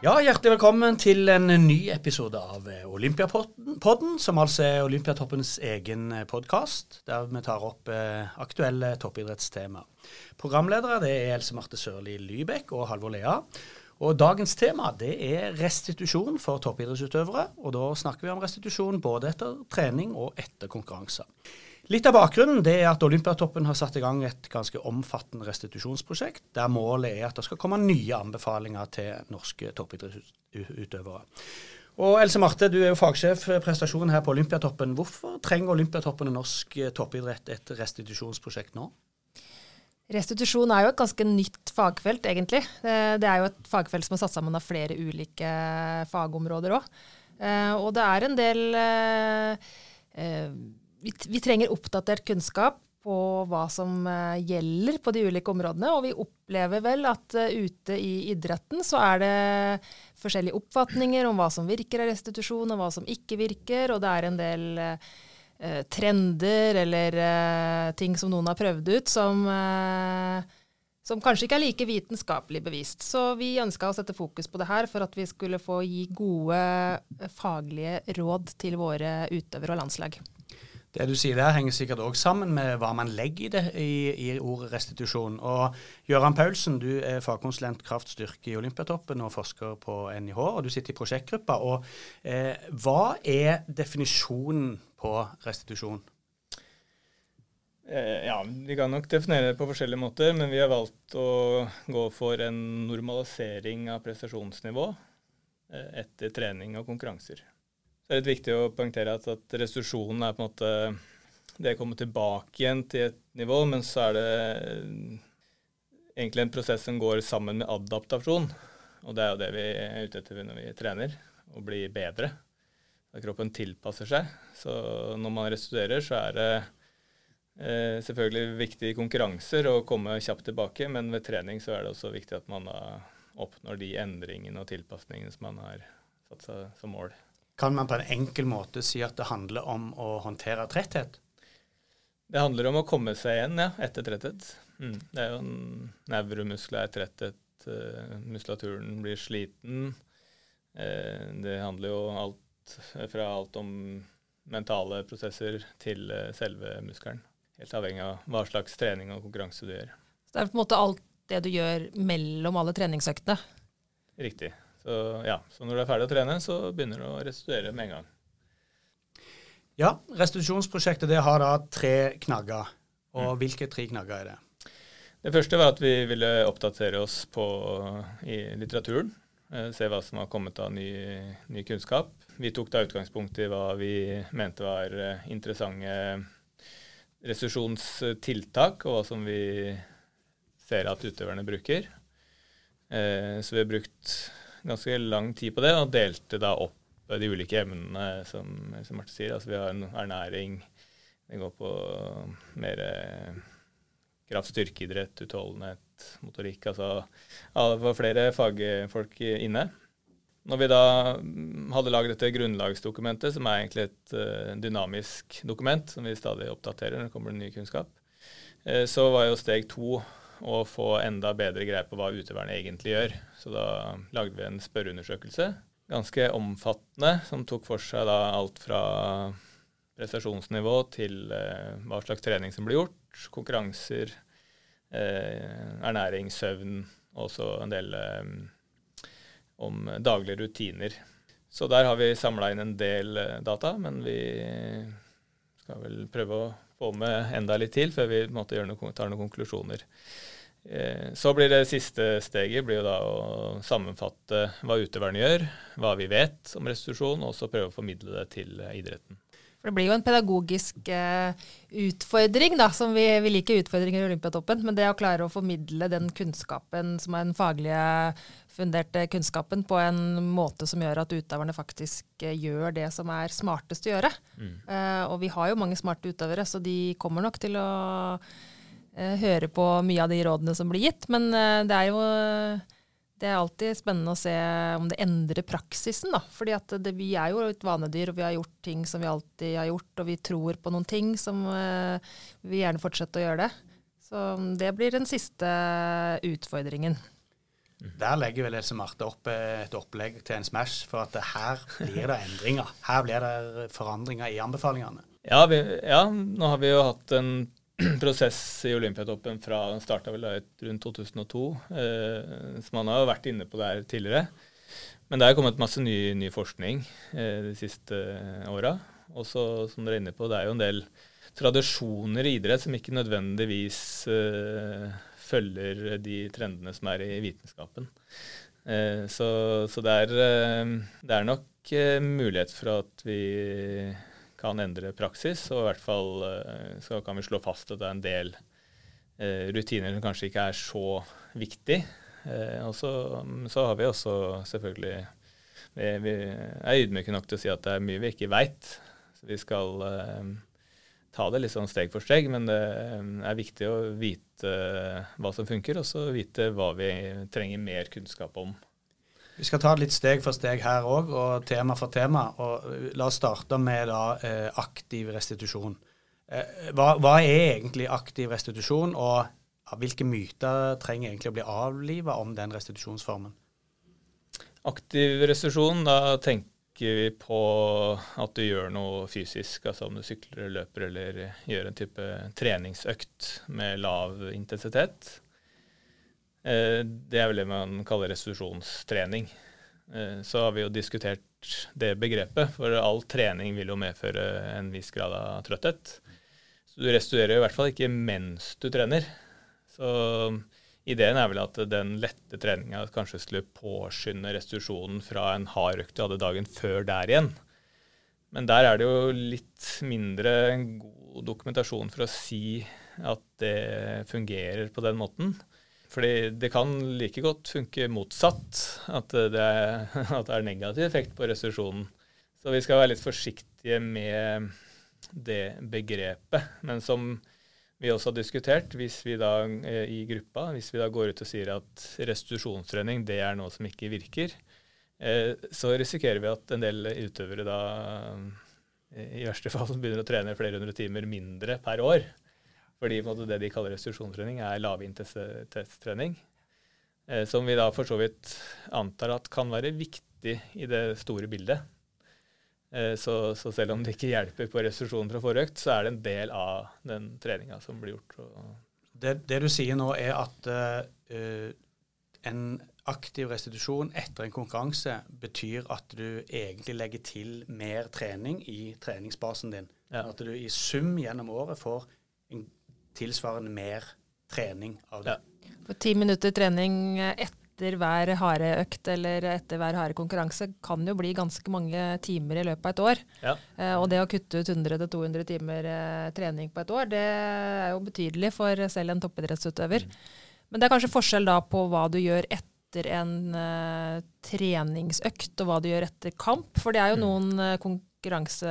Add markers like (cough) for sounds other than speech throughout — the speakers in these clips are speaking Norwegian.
Ja, Hjertelig velkommen til en ny episode av Olympiapodden, som altså er Olympiatoppens egen podkast, der vi tar opp eh, aktuelle toppidrettstema. Programledere det er Else Marte Sørli Lybekk og Halvor Lea. Og Dagens tema det er restitusjon for toppidrettsutøvere. og Da snakker vi om restitusjon både etter trening og etter konkurranser. Litt av bakgrunnen det er at Olympiatoppen har satt i gang et ganske omfattende restitusjonsprosjekt, der målet er at det skal komme nye anbefalinger til norske toppidrettsutøvere. Og Else Marte, du er jo fagsjef prestasjon her på Olympiatoppen. Hvorfor trenger Olympiatoppen og norsk toppidrett et restitusjonsprosjekt nå? Restitusjon er jo et ganske nytt fagfelt, egentlig. Det er jo et fagfelt som er satt sammen av flere ulike fagområder òg. Eh, og det er en del eh, eh, vi, vi, trenger oppdatert kunnskap på hva som uh, gjelder på de ulike områdene. Og vi opplever vel at uh, ute i idretten så er det forskjellige oppfatninger om hva som virker av restitusjon, og hva som ikke virker. Og det er en del uh, trender eller ting som noen har prøvd ut som, som kanskje ikke er like vitenskapelig bevist. Så vi ønska å sette fokus på det her for at vi skulle få gi gode faglige råd til våre utøvere og landslag. Det du sier der, henger sikkert òg sammen med hva man legger i det i, i ordet restitusjon. Og Gøran Paulsen, du er fagkonsulent kraftstyrke i Olympiatoppen og forsker på NIH, og du sitter i prosjektgruppa. Og eh, hva er definisjonen på restitusjon? Eh, ja, Vi kan nok definere det på forskjellige måter, men vi har valgt å gå for en normalisering av prestasjonsnivå eh, etter trening og konkurranser. Det er litt viktig å poengtere at, at restitusjonen er på en måte det å komme tilbake igjen til et nivå, men så er det egentlig en prosess som går sammen med adaptasjon. Og det er jo det vi er ute etter når vi trener, å bli bedre. Da kroppen tilpasser seg. Så når man restituerer, så er det eh, selvfølgelig viktig konkurranser å komme kjapt tilbake, men ved trening så er det også viktig at man da oppnår de endringene og tilpasningene som man har satt seg som mål. Kan man på en enkel måte si at det handler om å håndtere tretthet? Det handler om å komme seg igjen ja, etter tretthet. Mm. Det er jo en er tretthet. Uh, muskulaturen blir sliten. Uh, det handler jo alt fra alt om mentale prosesser til uh, selve muskelen. Helt avhengig av hva slags trening og konkurranse du gjør. Så det er på en måte alt det du gjør mellom alle treningsøktene? Riktig. Så, ja, så når du er ferdig å trene, så begynner du å restituere med en gang. Ja, restitusjonsprosjektet det har da tre knagger. Og mm. hvilke tre knagger er det? Det første var at vi ville oppdatere oss på, i litteraturen. Eh, se hva som har kommet av ny, ny, kunnskap. Vi tok da utgangspunkt i hva vi mente var eh, interessante restitusjonstiltak, og hva som vi ser at utøverne bruker. Eh, så vi har brukt ganske lang tid på det, og delte da opp de ulike emnene, som, som Marte sier. Altså vi har ernæring, det går på mer eh, kraft, styrkeidrett, utholdenhet, motorikk. Altså det var flere fagfolk inne. Når vi da hadde laget dette grunnlagsdokumentet, som er egentlig et uh, dynamisk dokument som vi stadig oppdaterer når det kommer ny kunnskap, uh, så var jo steg to å få enda bedre greie på hva utøverne egentlig gjør. Så da lagde vi en spørreundersøkelse, ganske omfattende, som tok for seg da alt fra prestasjonsnivå til eh, hva slags trening som ble gjort, konkurranser, eh, ernæring, søvn, og også en del eh, om daglige rutiner. Så der har vi samla inn en del eh, data, men vi skal vel prøve å få med enda litt til før vi måte, gjøre noe, tar noen konklusjoner. Eh, så blir det siste steget blir jo da å sammenfatte hva utøverne gjør, hva vi vet om restitusjon, og så prøve å formidle det til idretten. For Det blir jo en pedagogisk uh, utfordring, da, som vi, vi liker utfordringer i Olympiatoppen. Men det å klare å formidle den kunnskapen som er den faglige funderte kunnskapen på en måte som gjør at utøverne faktisk uh, gjør det som er smartest å gjøre. Mm. Uh, og vi har jo mange smarte utøvere, så de kommer nok til å høre på mye av de rådene som blir gitt. Men det er jo det er alltid spennende å se om det endrer praksisen. da. Fordi det, Vi er jo et vanedyr, og vi har gjort ting som vi alltid har gjort. Og vi tror på noen ting som uh, vi gjerne fortsetter å gjøre det. Så det blir den siste utfordringen. Der legger vel Else Marte opp et opplegg til en Smash for at her blir det endringer. Her blir det forandringer i anbefalingene. Ja, vi, ja nå har vi jo hatt en (clears throat) prosess i Olympiatoppen fra den starta rundt 2002. Eh, så man har jo vært inne på det her tidligere. Men det er kommet masse ny, ny forskning eh, de siste åra. Og som dere er inne på, det er jo en del tradisjoner i idrett som ikke nødvendigvis eh, følger de trendene som er i vitenskapen. Eh, så, så det, er, eh, det, er, nok eh, mulighet for at vi kan endre praksis, og i hvert fall eh, så kan vi slå fast at det er en del rutiner som kanskje ikke er så viktig. Eh, og så, så, har vi også selvfølgelig Vi, vi er ydmyke nok til å si at det er mye vi ikke veit. Så vi skal eh, ta det litt sånn steg for steg, men det eh, er viktig å vite eh, hva som funker, og så vite hva vi trenger mer kunnskap om. Vi skal ta det litt steg for steg her òg, og tema for tema. og La oss starte med da, aktiv restitusjon. Hva, hva, er egentlig aktiv restitusjon, og hvilke myter trenger egentlig å bli avliva om den restitusjonsformen? Aktiv restitusjon, da tenker vi på at du gjør noe fysisk, altså om du sykler løper eller gjør en type treningsøkt med lav intensitet. Eh, det er vel det man kaller restitusjonstrening. Eh, så har vi jo diskutert det begrepet, for all trening vil jo medføre en viss grad av trøtthet. Så du restituerer i hvert fall ikke mens du trener. Så ideen er vel at den lette treninga kanskje skulle påskynde restitusjonen fra en hard økt du hadde dagen før der igjen. Men der er det jo litt mindre god dokumentasjon for å si at det fungerer på den måten. Fordi det kan like godt funke motsatt, at det er, (laughs) at det er negativ effekt på restitusjonen. Så vi skal være litt forsiktige med det begrepet. Men som vi også har diskutert, hvis vi da eh, i gruppa, hvis vi da går ut og sier at restitusjonstrening det er noe som ikke virker, eh, så risikerer vi at en del utøvere da eh, i verste fall begynner å trene flere hundre timer mindre per år. Fordi det de kaller restitusjonstrening, er lavintensitetstrening. Som vi da for så vidt antar at kan være viktig i det store bildet. Eh, så, så, selv om det ikke hjelper på restitusjonen fra forrøkt, så er det en del av den treninga som blir gjort. Det, det, du sier nå, er at uh, en aktiv restitusjon etter en konkurranse betyr at du egentlig legger til mer trening i treningsbasen din. Ja. At du i sum gjennom året får en tilsvarende mer trening av det. Ja. For ti minutter trening etter etter hver harde økt eller etter hver harde konkurranse kan jo bli ganske mange timer i løpet av et år. Ja. Eh, og det å kutte ut 100-200 timer eh, trening på et år, det er jo betydelig for selv en toppidrettsutøver. Mm. Men det er kanskje forskjell da på hva du gjør etter en uh, treningsøkt, og hva du gjør etter kamp. For det er jo mm. noen uh, konkurranse,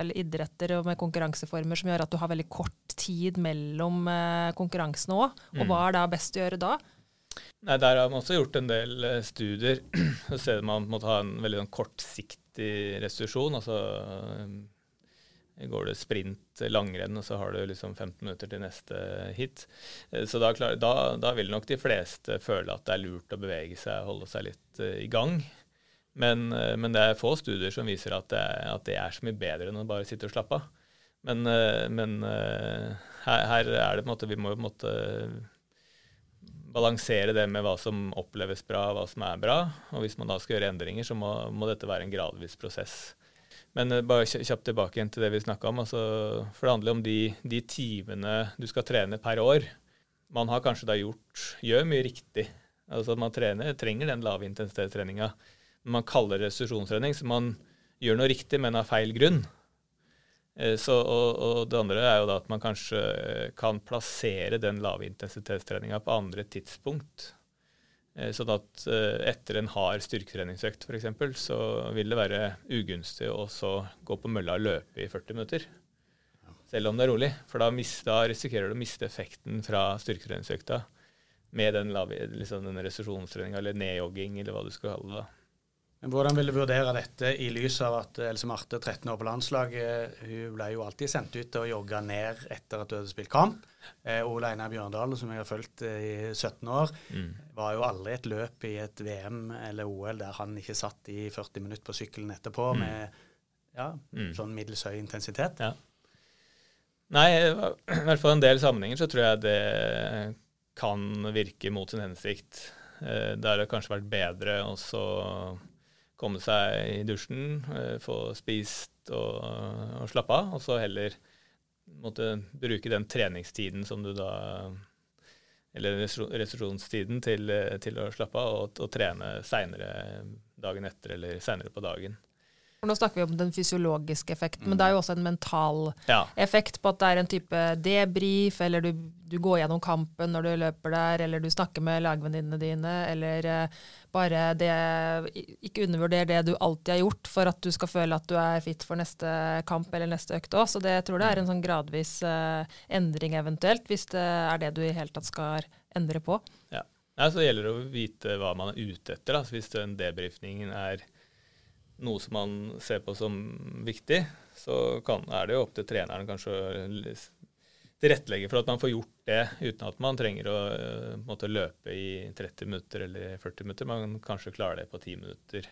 eller idretter med konkurranseformer som gjør at du har veldig kort tid mellom uh, konkurransene òg. Og mm. hva er da best å gjøre da? Nei, Der har man også gjort en del eh, studier. (clears throat) Så ser man måtte ha en veldig sånn kortsiktig restitusjon. Altså eh, går det sprint, langrenn, og så har du liksom 15 minutter til neste hit. Eh, så da, da, da, vil nok de fleste føle at det er lurt å bevege seg, holde seg litt i gang. Men, men det er få studier som viser at det, at det, er så mye bedre enn å bare sitte og slappe av. Men, men her, her, er det på en måte Vi må jo på en måte balansere det med hva som oppleves bra, hva som er bra. Og hvis man da skal gjøre endringer, så må, må dette være en gradvis prosess. Men bare kjapt tilbake igjen til det vi snakka om. Altså, for det handler om de, de, timene du skal trene per år. Man har kanskje da gjort gjør mye riktig. Altså at man trener, trenger den lave intensitetstreninga. Man kaller det restitusjonstrening, så man gjør noe riktig, men av feil grunn. Eh, så, og, og, det andre er jo da at man kanskje kan plassere den lave intensitetstreninga på andre tidspunkt. Eh, sånn at eh, etter en hard styrketreningsøkt f.eks. så vil det være ugunstig å gå på mølla og løpe i 40 minutter. Selv om det er rolig. For da, mis, da risikerer du å miste effekten fra styrketreningsøkta med den, liksom den restitusjonstreninga eller nedjogging eller hva du skal kalle det. Men Hvordan vil du vurdere dette i lys av at Else Marte, 13 år på landslaget, hun ble jo alltid sendt ut til å jogge ned etter at hun hadde spilt kamp. Eh, Ole Einar Bjørndal, som jeg har fulgt i 17 år, mm. var jo aldri et løp i et VM eller OL der han ikke satt i 40 minutter på sykkelen etterpå mm. med ja, mm. sånn middels høy intensitet. Ja. Nei, i hvert fall en del sammenhenger så tror jeg det kan virke mot sin hensikt. Eh, det har kanskje vært bedre å komme seg i dusjen, eh, få spist og, og slappe av, og så heller måtte bruke den treningstiden som du da Eller restitusjonstiden til, til, å slappe av og, og trene seinere dagen etter eller seinere på dagen. Nå snakker vi om den fysiologiske effekten, mm. men det er jo også en mental ja. effekt på at det er en type debrief, eller du, du, går gjennom kampen når du løper der, eller du snakker med lagvenninnene dine, eller uh, bare det Ikke undervurder det du alltid har gjort for at du skal føle at du er fit for neste kamp eller neste økt òg. Så det, jeg tror det er en sånn gradvis uh, endring eventuelt, hvis det er det du i hele tatt skal endre på. Ja. ja så gjelder det å vite hva man er ute etter. Da. Hvis den debrifningen er noe som man ser på som viktig, så kan, er det jo opp til treneren kanskje å tilrettelegge for at man får gjort det uten at man trenger å uh, måtte løpe i 30 minutter eller 40 minutter. Man kanskje klarer det på 10 minutter.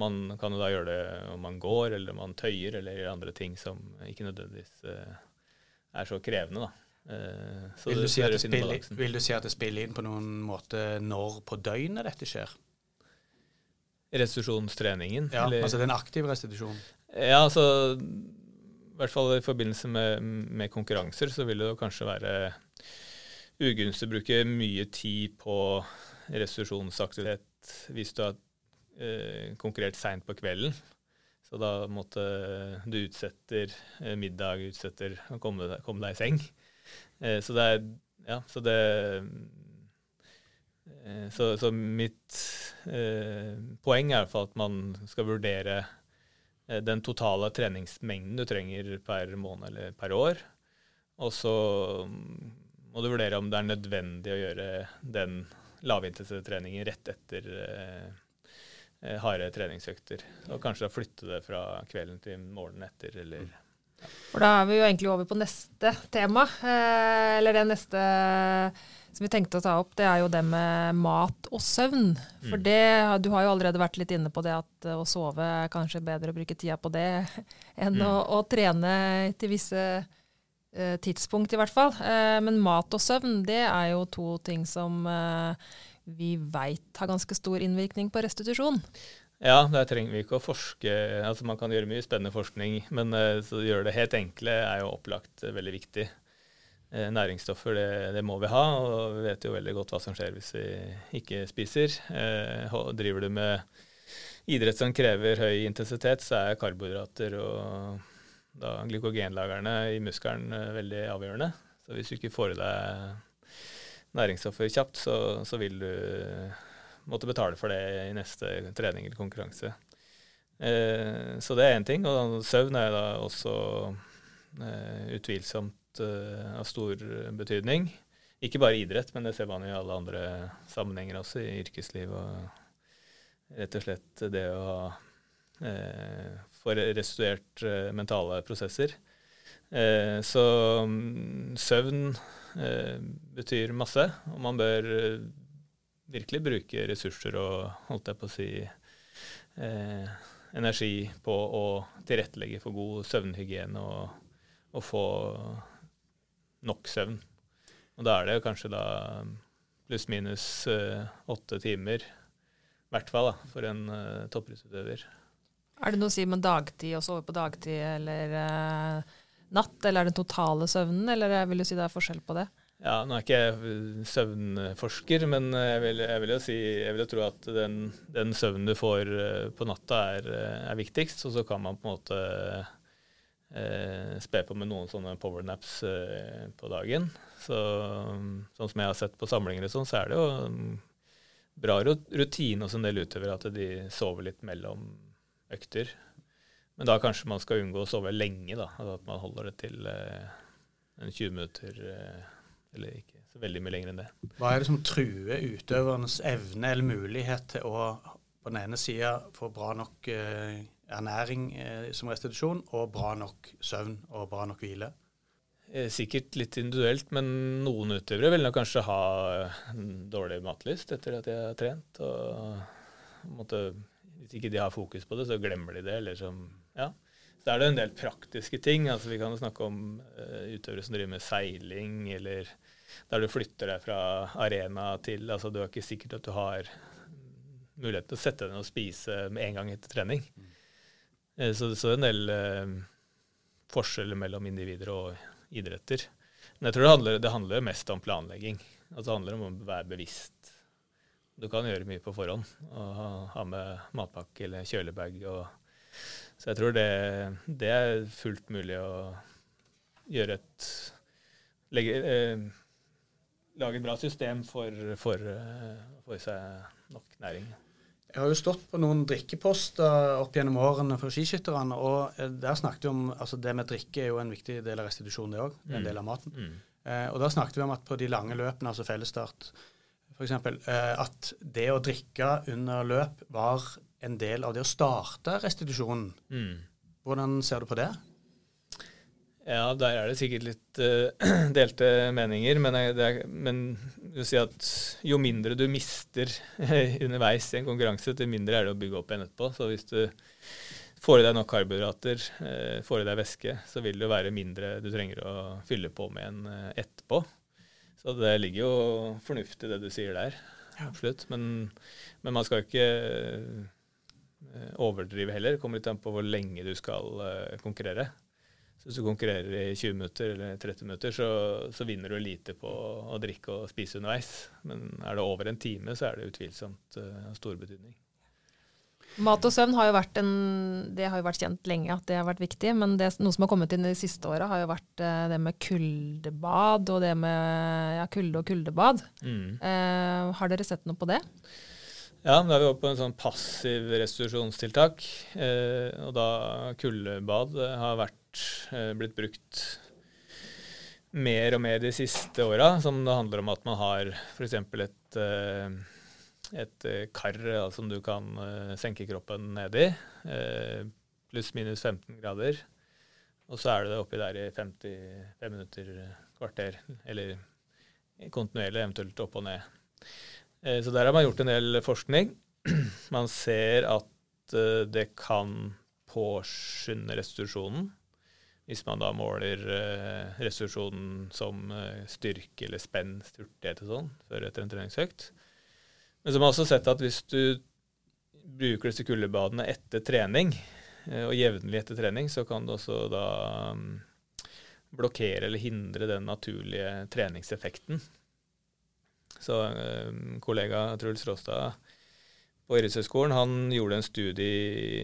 Man kan jo da gjøre det om man går eller man tøyer eller gjør andre ting som ikke nødvendigvis uh, er så krevende. da. Uh, vil, du si spiller, vil, du si at det spiller inn på noen måte når på døgnet dette skjer? Restitusjonstreningen? Ja, eller? altså den aktive restitusjonen? Ja, altså i hvert fall i forbindelse med, med konkurranser så vil det kanskje være ugunstig å bruke mye tid på restitusjonsaktivitet hvis du har eh, konkurrert seint på kvelden. Så da måtte du utsetter eh, middag, utsetter å komme, komme, deg i seng. Eh, så det er Ja, så det så, så, mitt eh, poeng er at man skal vurdere eh, den totale treningsmengden du trenger per måned eller per år. Og så mm, må du vurdere om det er nødvendig å gjøre den lavintensitetstreningen rett etter eh, eh, harde treningsøkter. Og kanskje da flytte det fra kvelden til morgenen etter, eller. For da er vi jo egentlig over på neste tema, eh, eller det neste som vi tenkte å ta opp, det er jo det med mat og søvn. For mm. det, du har jo allerede vært litt inne på det at å sove er kanskje bedre å bruke tida på det (laughs) enn mm. å, å, trene til visse uh, tidspunkt, i hvert fall. Men mat og søvn, det er jo to ting som vi veit har ganske stor innvirkning på restitusjon. Ja, der trenger vi ikke å forske. Altså Man kan gjøre mye spennende forskning, men å gjøre det helt enkle er jo opplagt veldig viktig. Eh, næringsstoffer, det, det, må vi ha, og vi vet jo veldig godt hva som skjer hvis vi ikke spiser. Eh, driver du med idrett som krever høy intensitet, så er karbohydrater og da glykogenlagrene i muskelen eh, veldig avgjørende. Så hvis du ikke får i deg næringsstoffer kjapt, så, så, vil du måtte betale for det i neste trening eller konkurranse. Eh, så det er én ting. Og søvn er da også eh, utvilsomt eh, av stor betydning. Ikke bare idrett, men det ser man i alle andre sammenhenger også, i yrkesliv. Og rett og slett det å ha få restituert uh, mentale prosesser. så um, søvn betyr masse, og man bør virkelig bruke ressurser og holdt jeg på å si energi på å tilrettelegge for god søvnhygiene og, og få nok søvn. Og da er det kanskje da pluss-minus uh, åtte timer, i hvert fall, da, for en eh, toppidrettsutøver. Er det noe å si med dagtid og sove på dagtid eller eh, natt, eller er det den totale søvnen, eller vil du si det er forskjell på det? Ja, Nå er ikke jeg søvnforsker, men jeg vil, jeg vil jo si, jeg vil jo tro at den, den søvnen du får på natta, er, er viktigst. Og så kan man på en måte eh, spe på med noen sånne powernaps eh, på dagen. Så, sånn som jeg har sett på samlinger og sånn, så er det jo um, bra rutine hos en del utøvere at de sover litt mellom økter. Men da kanskje man skal unngå å sove lenge, da. Altså at man holder det til eh, en 20 minutter, eh, eller ikke så veldig mye lenger enn det. Hva er det som truer utøvernes evne eller mulighet til å på den ene sida få bra nok eh, ernæring eh, som restitusjon, og bra nok søvn og bra nok hvile? Eh, sikkert litt individuelt, men noen utøvere vil nok kanskje ha dårlig matlyst etter at de har trent. og måtte, Hvis ikke de har fokus på det, så glemmer de det. eller som, ja. Så er det en del praktiske ting. altså Vi kan snakke om uh, utøvere som driver med seiling, eller der du flytter deg fra arena til altså Du er ikke sikkert at du har mulighet til å sette deg ned og spise med en gang etter trening. Mm. Uh, så, så en del uh, forskjeller mellom individer og idretter. Men jeg tror det handler, det handler mest om planlegging. Altså Det handler om å være bevisst. Du kan gjøre mye på forhånd. og Ha, ha med matpakke eller kjølebag. Og, så jeg tror det, det, er fullt mulig å gjøre et legge, eh, Lage et bra system for å få i seg nok næring. Jeg har jo stått på noen drikkeposter opp gjennom årene for skiskytterne, og der snakket vi om altså Det med drikke er jo en viktig del av restitusjonen, det òg. En mm. del av maten. Mm. Eh, og da snakket vi om at på de lange løpene, altså fellesstart f.eks., eh, at det å drikke under løp var en del av det å starte restitusjonen. Mm. Hvordan ser du på det? Ja, der er det sikkert litt uh, (clears throat) delte meninger. Men, det men du sier at jo mindre du mister (laughs) underveis i en konkurranse, til mindre er det å bygge opp igjen etterpå. Så hvis du får i deg nok karbohydrater, uh, får i deg væske, så vil det jo være mindre du trenger å fylle på med en uh, etterpå. Så det ligger jo fornuftig det du sier der. Absolutt. Men, men man skal ikke overdrive heller. Det kommer litt an på hvor lenge du skal konkurrere. Så hvis du konkurrerer i 20 minutter eller 30 minutter, så, så, vinner du lite på å drikke og spise underveis. Men er det over en time, så er det utvilsomt av stor betydning. Mat og søvn har jo vært en, det har jo vært kjent lenge at det har vært viktig. Men det, noe som har kommet inn de siste åra, har jo vært det med kuldebad og det med ja, kulde og kuldebad. Mm. Eh, har dere sett noe på det? Ja, da er vi oppe på en sånn passiv restitusjonstiltak. Eh, og da kuldebad har vært, eh, blitt brukt mer og mer de siste åra. Som det handler om at man har f.eks. et, eh, et eh, kar altså, som du kan eh, senke kroppen ned i. Eh, pluss minus 15 grader. Og så er det oppi der i 55 minutter, kvarter. Eller kontinuerlig, eventuelt opp og ned. Eh, så der har man gjort en del forskning. (clears throat) Man ser at eh, det kan påskynde restitusjonen. Hvis man da måler eh, restitusjonen som styrke eller spenst, hurtighet og sånn før etter en treningsøkt. Men så har man også sett at hvis du bruker disse kuldebadene etter trening, og jevnlig etter trening, så kan det også da mm, blokkere eller hindre den naturlige treningseffekten så eh, kollega Truls Råstad på Idrettshøgskolen han gjorde en studie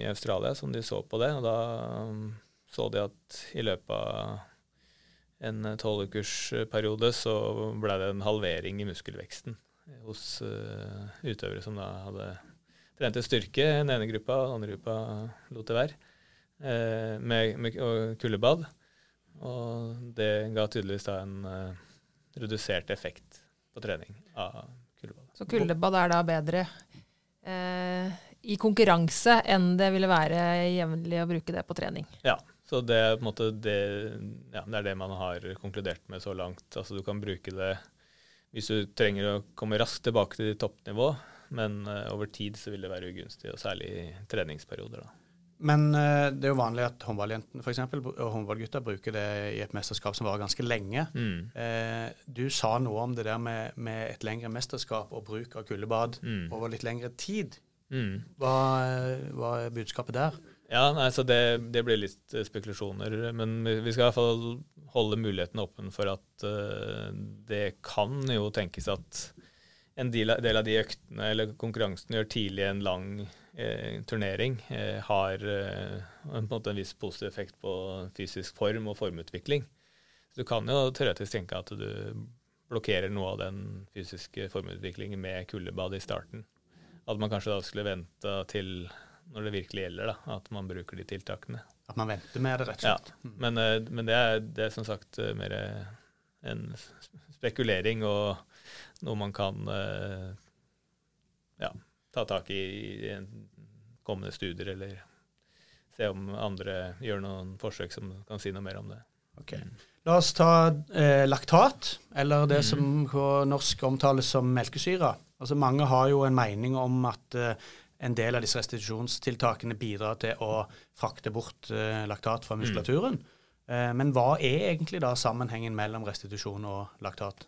i Australia som de så på det. og Da um, så de at i løpet av en tolvukersperiode så ble det en halvering i muskelveksten hos utøvere som da hadde trente styrke, den ene gruppa, den andre gruppa lot det være, med, med kuldebad. Og det ga tydeligvis da en redusert effekt på trening av kuldebad. Så kuldebad er da bedre eh, i konkurranse enn det ville være jevnlig å bruke det på trening? Ja, så det er, måte det, ja, det er det man har konkludert med så langt. Altså du kan bruke det hvis du trenger å komme raskt tilbake til toppnivå, men uh, over tid så vil det være ugunstig, og særlig i treningsperioder. da. Men uh, det er jo vanlig at håndballjentene f.eks. og håndballgutta bruker det i et mesterskap som varer ganske lenge. Mm. Uh, du sa noe om det der med, med et lengre mesterskap og bruk av kuldebad mm. over litt lengre tid. Mm. Hva, hva, er budskapet der? Ja, nei, så det, det, blir litt spekulasjoner. Men vi skal i hvert fall holde muligheten åpen for at uh, det kan jo tenkes at en del av, de øktene eller konkurransene gjør tidlig en lang eh, turnering, eh, har eh, en, en, viss positiv effekt på fysisk form og formutvikling. Så du kan jo teoretisk tenke at du blokkerer noe av den fysiske formutviklingen med kuldebad i starten. At man kanskje da skulle vente til når det virkelig gjelder, da, at man bruker de tiltakene. At man venter med det, rett og slett. Ja, men, eh, men det, er, det, er, som sagt mer en spekulering og noe man kan ja, ta tak i i kommende studier, eller se om andre gjør noen forsøk som kan si noe mer om det. Ok. La oss ta eh, laktat, eller det mm. som på norsk omtales som melkesyre. Altså Mange har jo en mening om at eh, en del av disse restitusjonstiltakene bidrar til å frakte bort eh, laktat fra mm. muskulaturen. Mm. men hva er egentlig da sammenhengen mellom restitusjon og laktat?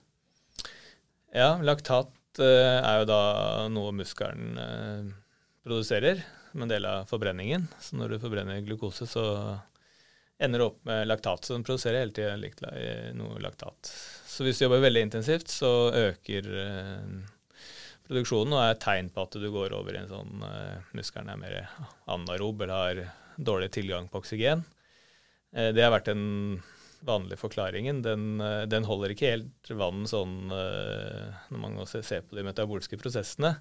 Ja, laktat uh, er jo da noe muskelen uh, produserer som en del av forbrenningen. Så når du forbrenner glukose, så ender du opp med laktat. Så den produserer hele tida noe laktat. Så hvis du jobber veldig intensivt, så øker produksjonen og er tegn på at du går over i en sånn Muskelen er mer anarob eller har dårlig tilgang på oksygen. det har vært en vanlige forklaringen, den, eh, den, holder ikke helt vann sånn eh, når man også ser på de metabolske prosessene.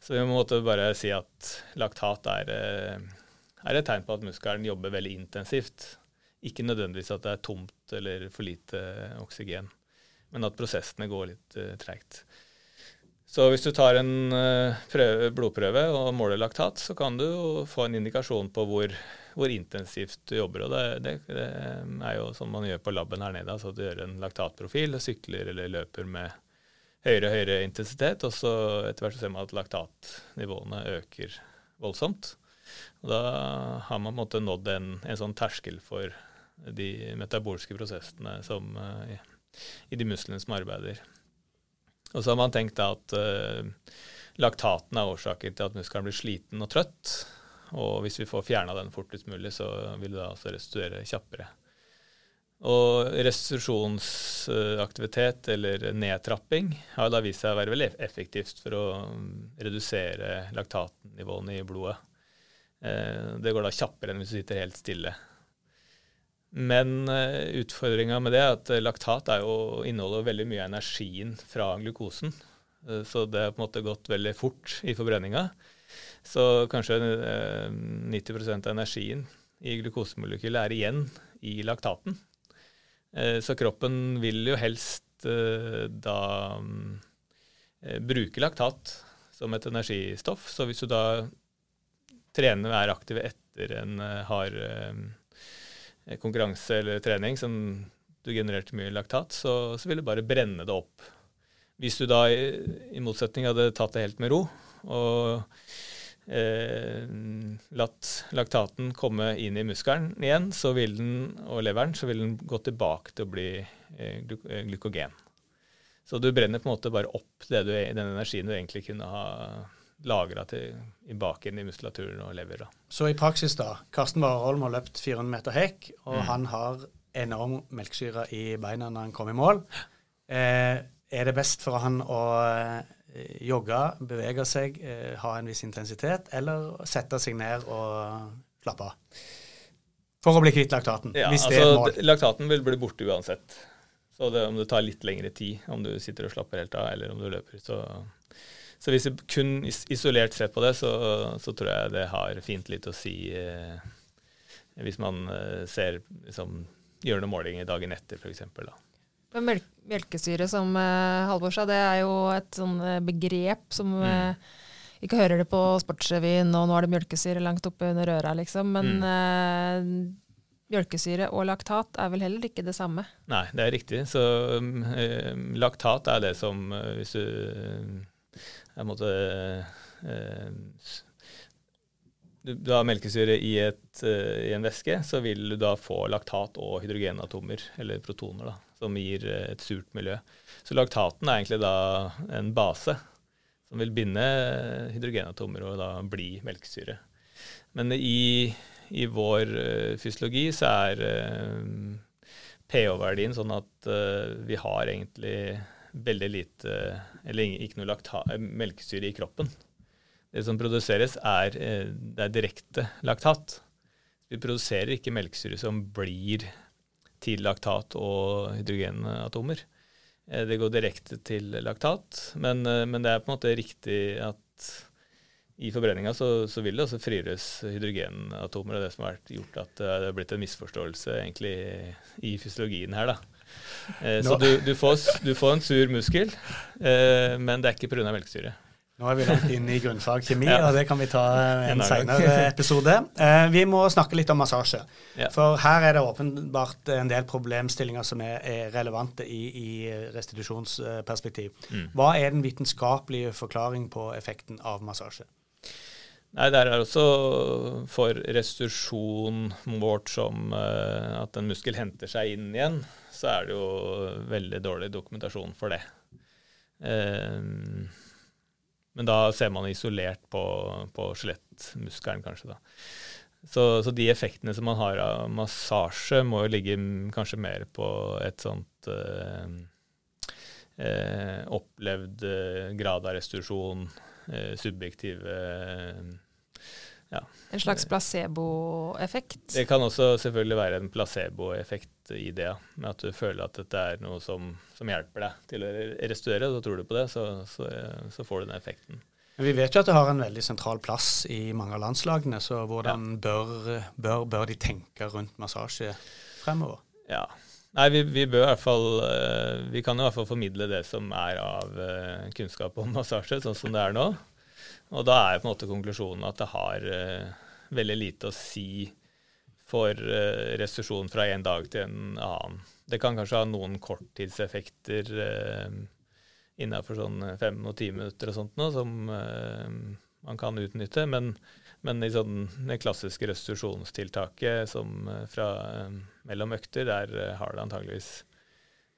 Så vi må bare si at laktat er, eh, er, et tegn på at muskelen jobber veldig intensivt. Ikke nødvendigvis at det er tomt eller for lite oksygen, men at prosessene går litt treigt. Så hvis du tar en prøve, blodprøve og måler laktat, så kan du få en indikasjon på hvor hvor intensivt du jobber. og det, det, det, er jo sånn man gjør på laben her nede. altså Du gjør en laktatprofil, og sykler eller løper med høyere og høyere intensitet. og så Etter hvert så ser man at laktatnivåene øker voldsomt. og Da har man på en måte nådd en, en sånn terskel for de metabolske prosessene som, i, i, de musklene som arbeider. Og så har man tenkt da at uh, laktaten er årsaken til at muskelen blir sliten og trøtt. Og hvis vi får fjerna den fortest mulig, så vil det altså restituere kjappere. Og restitusjonsaktivitet, eller nedtrapping, har da vist seg å være veldig effektivt for å mm, redusere laktatnivåene i blodet. Eh, det går da kjappere enn hvis du sitter helt stille. Men eh, utfordringa med det er at laktat er jo, inneholder veldig mye av energien fra glukosen. Eh, så det har på en måte gått veldig fort i forbrenninga. Så kanskje eh, 90% av energien i glukosemolekylet er igjen i laktaten. Eh, så kroppen vil jo helst eh, da eh, bruke laktat som et energistoff. Så hvis du da trener og er aktiv etter en eh, hard eh, konkurranse eller trening som du genererte mye laktat, så, så vil du bare brenne det opp. Hvis du da i motsetning hadde tatt det helt med ro og eh, latt laktaten komme inn i muskelen igjen, så vil den, og leveren, så vil den gå tilbake til å bli eh, eh glykogen. Så du brenner på en måte bare opp du, den energien du egentlig kunne ha lagra bak inn i muskulaturen og lever. Da. Så i praksis, da. Karsten Warholm har løpt 400 meter hekk, og mm. han har enorm melkesyre i beina når han kommer i mål. Eh, er det best for han å jogge, bevege seg, eh, ha en viss intensitet, eller sette seg ned og slappe av. For å bli kvitt laktaten. Ja, hvis det altså, er mål. Laktaten vil bli borte uansett. Så det, om det tar litt lengre tid, om du sitter og slapper helt av, eller om du løper, så Så hvis du kun isolert ser på det, så, så, tror jeg det har fint litt å si eh, hvis man eh, ser liksom, gjør noen målinger dagen etter, f.eks. Melk, melkesyre, som uh, Halvor sa, det er jo et sånn uh, begrep som mm. uh, Ikke hører det på Sportsrevyen, og nå er det melkesyre langt oppe under øra, liksom. Men mm. melkesyre og laktat er vel heller ikke det samme? Nei, det er riktig. Så um, laktat er det som Hvis du jeg måtte du har melkesyre i, et, i, en væske, så vil du da få laktat og hydrogenatomer, eller protoner, da, som gir eh, et surt miljø. Så laktaten er egentlig da en base som vil binde hydrogenatomer og da bli melkesyre. Men i, i vår fysiologi så er pH-verdien sånn at vi har egentlig veldig lite, eller ikke noe melkesyre i kroppen. Det som produseres, er, det er direkte laktat. Vi produserer ikke melkesyre som blir til laktat og hydrogenatomer. Eh, det går direkte til laktat, men, eh, men, det er på en måte riktig at i forbrenninga så, så, vil det også frigjøres hydrogenatomer. og det som har gjort at det har blitt en misforståelse egentlig i fysiologien her. da. Eh, så du, du, får, du, får, en sur muskel, men det er ikke pga. melkesyre. Nå er vi langt inn i grunnfag kjemi, (laughs) ja. og det kan vi ta en, En senere episode. Eh, vi må snakke litt om massasje. Ja. For her er det åpenbart en del problemstillinger som er, er relevante i, i restitusjonsperspektiv. Mm. Hva er den vitenskapelige forklaring på effekten av massasje? Nei, der er også for restitusjon vårt som eh, at en muskel henter seg inn igjen, så er det jo veldig dårlig dokumentasjon for det. Eh, men da ser man isolert på, på skjelettmuskelen, kanskje. da. Så, så de effektene som man har av massasje, må jo ligge kanskje mer på et sånt eh, eh, opplevd eh, grad av restitusjon, eh, subjektive eh, En slags placeboeffekt. Det kan også selvfølgelig være en placeboeffekt i det, med at du føler at dette er noe som, som hjelper deg til å restaurere. Så tror du på det, så, så, så får du den effekten. Men Vi vet jo at det har en veldig sentral plass i mange av landslagene, så hvordan bør, bør, bør de tenke rundt massasje fremover? Ja. Nei, vi, vi bør i hvert fall eh, Vi kan i hvert fall formidle det som er av eh, kunnskap om massasje, sånn som det er nå. Og da er på en måte konklusjonen at det har uh, veldig lite å si for uh, restitusjon fra en dag til en annen. Det kan kanskje ha noen korttidseffekter uh, innenfor sånn fem og ti minutter og sånt nå, som uh, man kan utnytte. Men, men i sånn det klassiske restitusjonstiltaket som eh, fra eh, mellom økter, der eh, har det antageligvis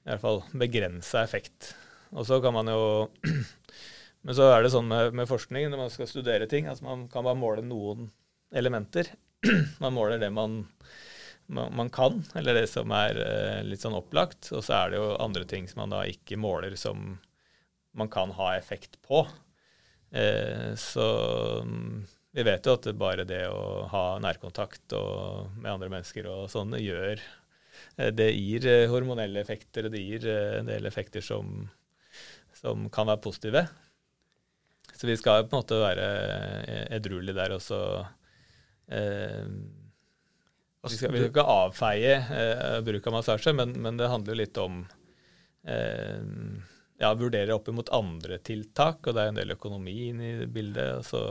i hvert fall begrensa effekt. Og så kan man jo (clears throat) Men så er det sånn med, med forskning, når man skal studere ting, at man kan bare måle noen elementer. (clears throat) Man måler det man, man, man kan, eller det som er eh, litt sånn opplagt. Og så er det jo andre ting som man da ikke måler, som man kan ha effekt på. Eh, så mm, vi vet jo at det bare det å ha nærkontakt med andre mennesker og sånn gjør eh, Det gir eh, hormonelle effekter, og det gir eh, en del effekter som, som kan være positive. Så vi skal på en måte være eh, edruelige der også. eh, vi skal, vi skal ikke avfeie eh, bruk av massasje, men, men det handler jo litt om eh, ja, vurdere opp mot andre tiltak, og det er en del økonomi inne i bildet. så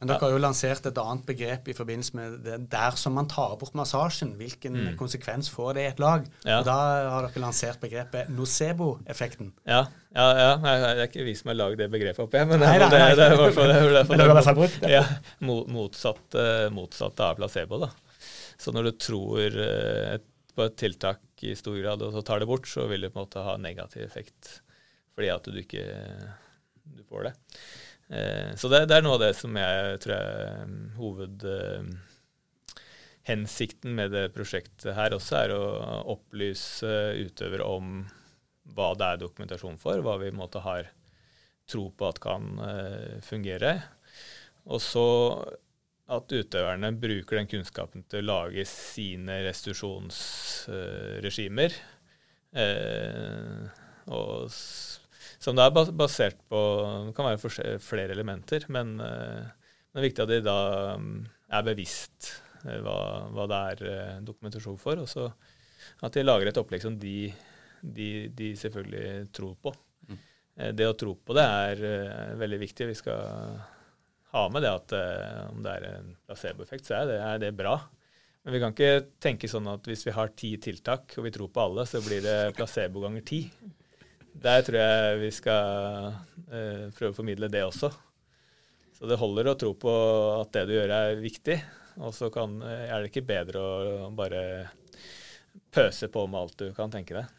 Men dere har jo lansert et annet begrep i forbindelse med det der som man tar bort massasjen. Hvilken Mm. konsekvens får det i et lag? Ja. Og Da har dere lansert begrepet nocebo-effekten. Ja, ja, ja. Nei, Det er ikke vi som har lagd det begrepet opp igjen, men Nei, nei, det, er i hvert fall det. er i hvert fall det. Ja, motsatt, eh, motsatt av placebo. da. Så når du tror eh, et, på et tiltak i stor grad, og så tar det bort, så vil det på en måte ha negativ effekt fordi at du ikke du får det. Eh, så det, det er noe av det som jeg tror er um, hoved... eh, hensikten med det prosjektet her også er å opplyse utøvere om hva det er dokumentasjon for, hva vi i måte har tro på at kan eh, fungere. Og så at utøverne bruker den kunnskapen til å lage sine restitusjonsregimer. Eh, og som da er basert på Det kan være flere elementer, men eh, det er viktig at de da mm, er bevisst eh, hva, hva det er eh, dokumentasjon for. Og så at de lager et opplegg som de, de, de selvfølgelig tror på. Mm. Eh, Det å tro på det er eh, veldig viktig. Vi skal ha med det at eh, om det er en placeboeffekt, så er det, er det bra. Men vi kan ikke tenke sånn at hvis vi har ti tiltak, og vi tror på alle, så blir det placebo ganger ti. Der tror jeg vi skal eh, prøve å formidle det også. Så det holder å tro på at det du gjør er viktig, og så kan, er det ikke bedre å bare pøse på med alt du kan tenke deg.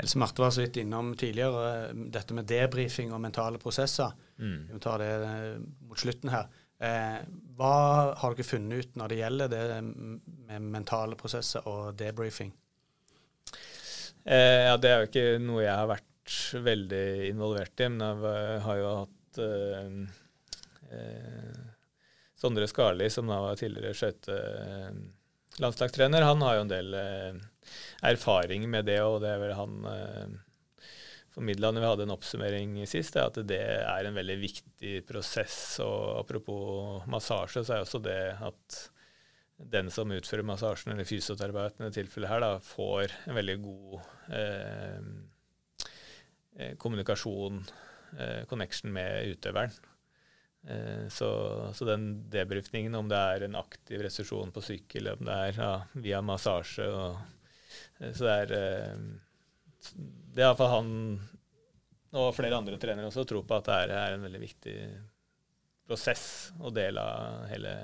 Else Marte var så vidt innom tidligere eh, dette med debrifing og mentale prosesser. Mm. Vi må ta det eh, mot slutten her. Eh, hva har dere funnet ut når det gjelder det med mentale prosesser og debrifing? Eh, ja, det er jo ikke noe jeg har vært veldig involvert i, men jeg har jo hatt eh, eh, Sondre Skarli, som da var tidligere skøytelandslagstrener, han har jo en del eh, erfaring med det, og det er vel han eh, formidla når vi hadde en oppsummering sist, er at det er en veldig viktig prosess. Og apropos massasje, så er også det at den som utfører massasjen, eller fysioterapeuten i tilfellet her, da, får en veldig god eh, eh, kommunikasjon eh, connection med utøveren. Eh, så, så, den debrifningen, om det er en aktiv restitusjon på sykkel, om det er ja, via massasje og, eh, Så det er eh, Det er iallfall han og flere andre trenere også tror på at det er en veldig viktig prosess og del av hele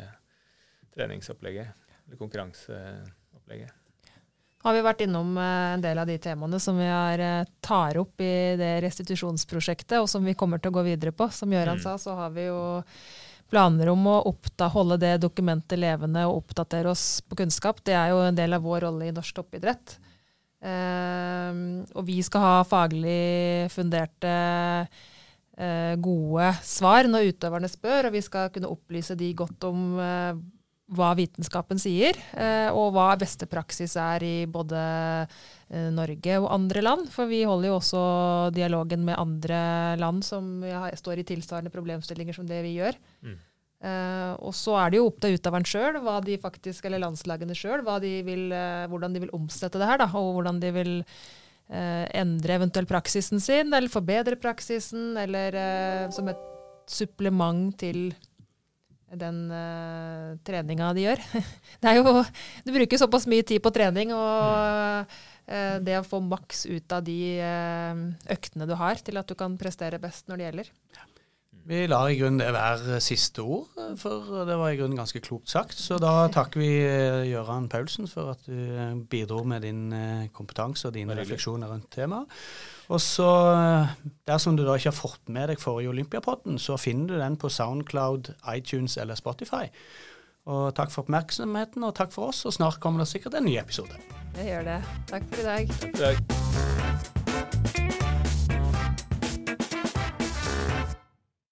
treningsopplegget, eller konkurranseopplegget har vi vært innom eh, en del av de temaene som vi har, eh, tar opp i det restitusjonsprosjektet, og som vi kommer til å gå videre på. Som Gøran mm. sa, så har vi jo planer om å oppta, holde det dokumentet levende og oppdatere oss på kunnskap. Det er jo en del av vår rolle i norsk toppidrett. Uh, og vi skal ha faglig funderte uh, gode svar når utøverne spør, og vi skal kunne opplyse de godt om eh, hva vitenskapen sier, eh, og hva beste praksis er i både eh, Norge og andre land. For vi holder jo også dialogen med andre land som står i tilsvarende problemstillinger som det vi gjør. Mm. Uh, og så er det jo opp til utøveren sjøl, eller landslagene sjøl, hvordan de vil omsette det her. Da, og hvordan de vil endre eventuelt praksisen sin, eller forbedre praksisen, eller som et supplement til den uh, treninga de gjør. (laughs) Det er jo, du bruker såpass mye tid på trening, og uh, det å få maks ut av de uh, øktene du har, til at du kan prestere best når det gjelder. Vi lar i grunnen det være siste ord, for det var i grunnen ganske klokt sagt. Så da takker vi Gøran Paulsen for at du bidro med din kompetanse og dine refleksjoner rundt temaet. Og så, dersom du da ikke har fått med deg forrige Olympiapodden, så finner du den på Soundcloud, iTunes eller Spotify. Og takk for oppmerksomheten, og takk for oss. Og snart kommer det sikkert en ny episode. Det gjør det. Takk for i dag. Takk for i dag.